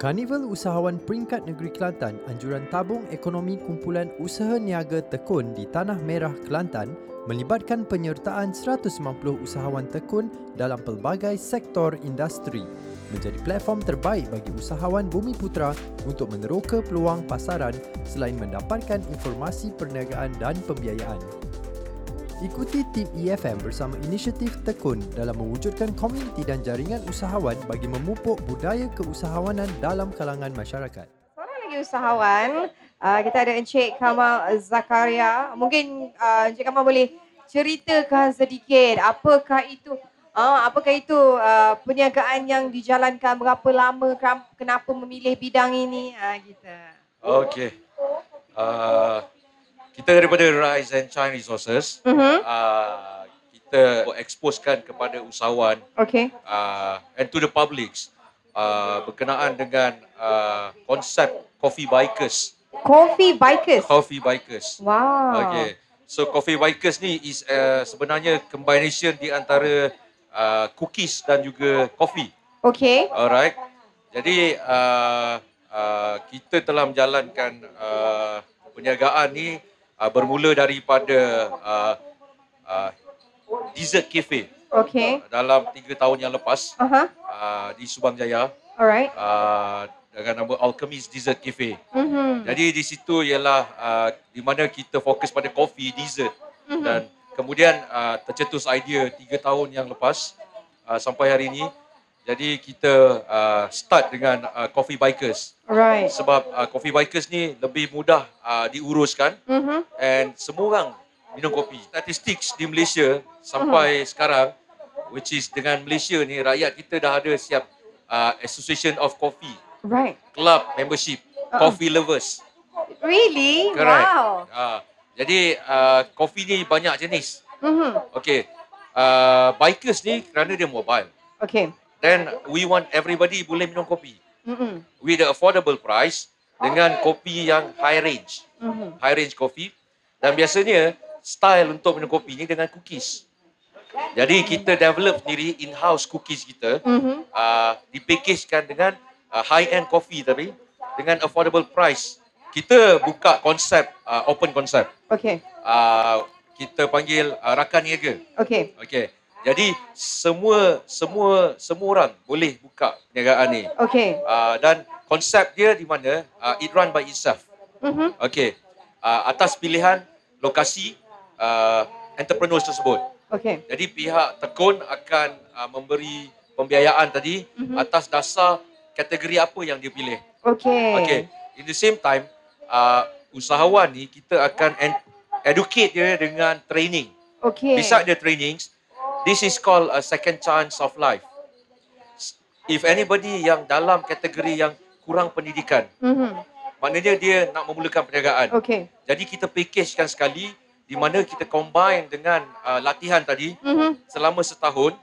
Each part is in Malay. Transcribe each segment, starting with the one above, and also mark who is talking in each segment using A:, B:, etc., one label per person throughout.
A: Karnival Usahawan Peringkat Negeri Kelantan Anjuran Tabung Ekonomi Kumpulan Usaha Niaga Tekun di Tanah Merah Kelantan melibatkan penyertaan 190 usahawan tekun dalam pelbagai sektor industri menjadi platform terbaik bagi usahawan Bumi Putra untuk meneroka peluang pasaran selain mendapatkan informasi perniagaan dan pembiayaan. Ikuti tim EFM bersama inisiatif Tekun dalam mewujudkan komuniti dan jaringan usahawan bagi memupuk budaya keusahawanan dalam kalangan masyarakat.
B: Seorang lagi usahawan, uh, kita ada Encik Kamal Zakaria. Mungkin uh, Encik Kamal boleh ceritakan sedikit apakah itu uh, apakah itu uh, perniagaan yang dijalankan berapa lama kenapa memilih bidang ini uh, gitu.
C: Okey. Uh, kita daripada Rise and Shine Resources,
B: Mhm.
C: uh, kita exposekan kepada usahawan
B: Okey.
C: uh, and to the publics uh, berkenaan dengan uh, konsep coffee bikers.
B: Coffee bikers.
C: Coffee bikers.
B: Wow.
C: Okay. So coffee bikers ni is uh, sebenarnya combination di antara uh, cookies dan juga coffee.
B: Okey.
C: Alright. Jadi uh, uh, kita telah menjalankan uh, perniagaan ni uh, bermula daripada uh, uh, dessert cafe
B: Okey.
C: dalam tiga tahun yang lepas
B: Aha.
C: uh, di Subang Jaya
B: Alright.
C: uh, dengan nama Alchemist Dessert Cafe.
B: Mhm.
C: Jadi di situ ialah uh, di mana kita fokus pada kopi, dessert
B: Mhm.
C: dan kemudian uh, tercetus idea tiga tahun yang lepas uh, sampai hari ini. Jadi kita uh, start dengan uh, coffee bikers
B: Alright.
C: sebab uh, coffee bikers ni lebih mudah uh, diuruskan
B: Mhm.
C: and semua orang minum kopi. Statistik di Malaysia sampai sekarang which is dengan Malaysia ni rakyat kita dah ada siap uh, Association of Coffee,
B: Right.
C: club membership,
B: Uh-uh.
C: coffee lovers.
B: Really?
C: Correct.
B: Wow.
C: Uh, jadi uh, kopi ni banyak jenis.
B: Mhm.
C: Okay. Uh, bikers ni kerana dia mobile.
B: Okey.
C: Then we want everybody boleh minum kopi
B: Mhm.
C: with the affordable price dengan kopi yang high range.
B: Mhm.
C: High range kopi. Dan biasanya style untuk minum kopi ni dengan cookies. Jadi kita develop sendiri in-house cookies kita
B: Mhm.
C: uh, dipackagekan dengan uh, high-end coffee tapi dengan affordable price. Kita buka konsep uh, open konsep.
B: Okey.
C: Uh, kita panggil uh, rakan niaga.
B: Okey.
C: Okey. Jadi semua semua semua orang boleh buka perniagaan ni.
B: Okey.
C: Uh, dan konsep dia di mana uh, it run by itself.
B: Mhm.
C: Okey. Uh, atas pilihan lokasi uh, entrepreneurs tersebut.
B: Okey.
C: Jadi pihak tekun akan uh, memberi pembiayaan tadi
B: Mhm.
C: atas dasar kategori apa yang dia pilih.
B: Okey.
C: Okay. In the same time, uh, usahawan ni kita akan educate dia dengan training.
B: Okey.
C: Beside the trainings, this is called a second chance of life. If anybody yang dalam kategori yang kurang pendidikan,
B: Mhm.
C: maknanya dia nak memulakan perniagaan.
B: Okey.
C: Jadi kita packagekan sekali di mana kita combine dengan uh, latihan tadi
B: Mhm.
C: selama setahun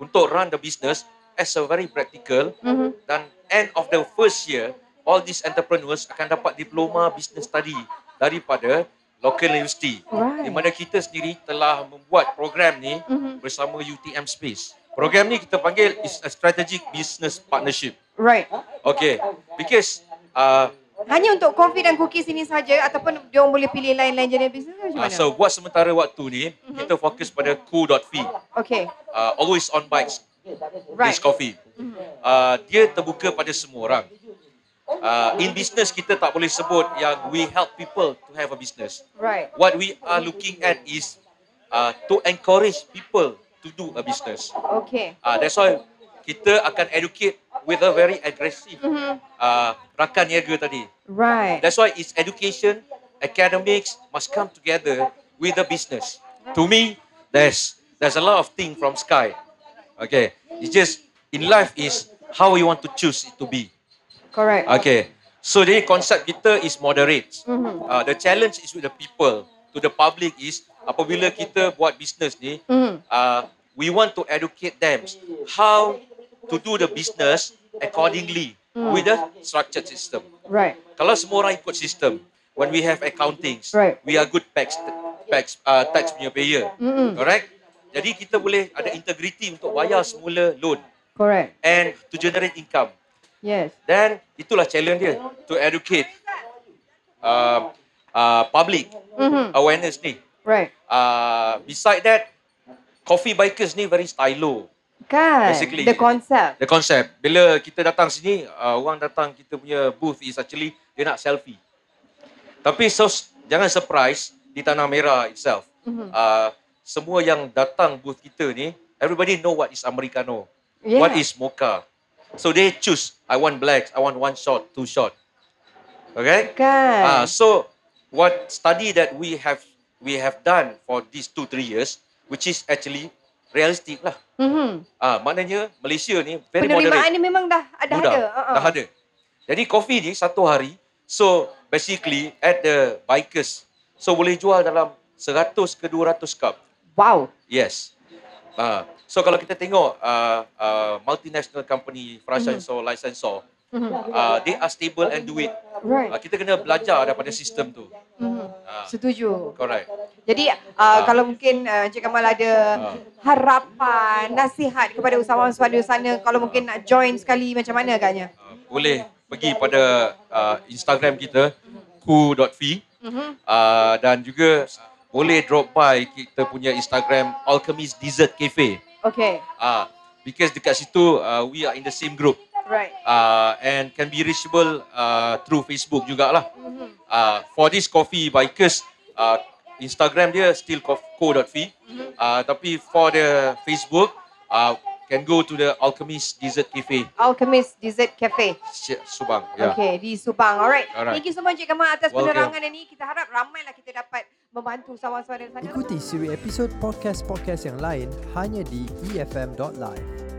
C: untuk run the business as a very practical
B: Mhm.
C: dan end of the first year all these entrepreneurs akan dapat diploma business study daripada local university
B: Right.
C: di mana kita sendiri telah membuat program ni
B: Mhm.
C: bersama UTM Space. Program ni kita panggil is a strategic business partnership.
B: Right.
C: Okay, because uh,
B: Hanya untuk kopi dan cookies ini saja ataupun dia boleh pilih lain-lain jenis bisnes ke
C: uh, so buat sementara waktu ni kita fokus pada cool.fi,
B: Okey.
C: uh, always on bikes,
B: Right.
C: this coffee.
B: Mhm.
C: uh, dia terbuka pada semua orang. Uh, in business kita tak boleh sebut yang we help people to have a business.
B: Right.
C: What we are looking at is uh, to encourage people to do a business.
B: Okey.
C: Uh, that's why kita akan educate with a very aggressive
B: Mhm.
C: uh, rakan niaga tadi.
B: Right.
C: That's why it's education, academics must come together with the business. To me, there's there's a lot of thing from sky. Okay, it's just in life is how you want to choose it to be.
B: Correct.
C: Okay, so jadi konsep kita is moderate.
B: Mhm.
C: Uh, the challenge is with the people. To the public is apabila kita buat business ni,
B: Mhm.
C: uh, we want to educate them how to do the business accordingly with the structured system.
B: Right.
C: Kalau semua orang ikut sistem, when we have accountings,
B: Right.
C: we are good tax tax uh, tax punya payer.
B: Mhm.
C: Correct? Jadi kita boleh ada integrity untuk bayar semula loan
B: Correct.
C: and to generate income.
B: Yes.
C: Then itulah challenge dia to educate uh, uh, public
B: Mhm.
C: awareness ni.
B: Right.
C: Uh, beside that, coffee bikers ni very stylo.
B: Kan.
C: Basically.
B: The concept.
C: The concept. Bila kita datang sini, uh, orang datang kita punya booth is actually dia nak selfie. Tapi so, jangan surprise di Tanah Merah itself.
B: Mhm.
C: Uh, semua yang datang booth kita ni, everybody know what is Americano.
B: Yeah.
C: What is mocha. So they choose, I want blacks, I want one shot, two shot. Okay?
B: Kan.
C: Ah, so what study that we have we have done for these two three years, which is actually realistic lah.
B: Mhm.
C: Ah, maknanya Malaysia ni very
B: Penerimaan
C: moderate.
B: ni memang dah ada
C: Mudah.
B: ada. Uh-uh.
C: Dah ada. Jadi kopi ni satu hari, so basically at the bikers, so boleh jual dalam 100 ke 200 cup.
B: Wow.
C: Yes. Ah, so kalau kita tengok uh, uh, multinational company, franchisor, licensor,
B: Mhm.
C: uh, they are stable and do it.
B: Right.
C: Uh, kita kena belajar daripada sistem tu.
B: Mhm.
C: Ah,
B: Setuju.
C: correct.
B: Jadi uh,
C: Ah.
B: kalau mungkin uh, Encik Kamal ada
C: Ah.
B: harapan, nasihat kepada usahawan swasta sana kalau mungkin nak join sekali macam mana agaknya?
C: Uh, boleh pergi pada uh, Instagram kita who.fi
B: Mhm.
C: uh, dan juga boleh drop by kita punya Instagram Alchemist Dessert Cafe.
B: Okay.
C: Uh, because dekat situ uh, we are in the same group
B: Right.
C: uh, and can be reachable uh, through Facebook jugalah.
B: Mhm.
C: Uh, for this coffee bikers uh, Instagram dia still co.fi uh, tapi for the Facebook uh, can go to the Alchemist Dessert Cafe
B: Alchemist Dessert Cafe.
C: Subang. Yeah.
B: Okay, di Subang. Alright.
C: Alright.
B: Thank you so much Kamal atas
C: Welcome.
B: penerangan ini. Kita harap ramailah kita dapat membantu usahawan swasta sana.
A: Ikuti siri episod podcast-podcast yang lain hanya di efm.live.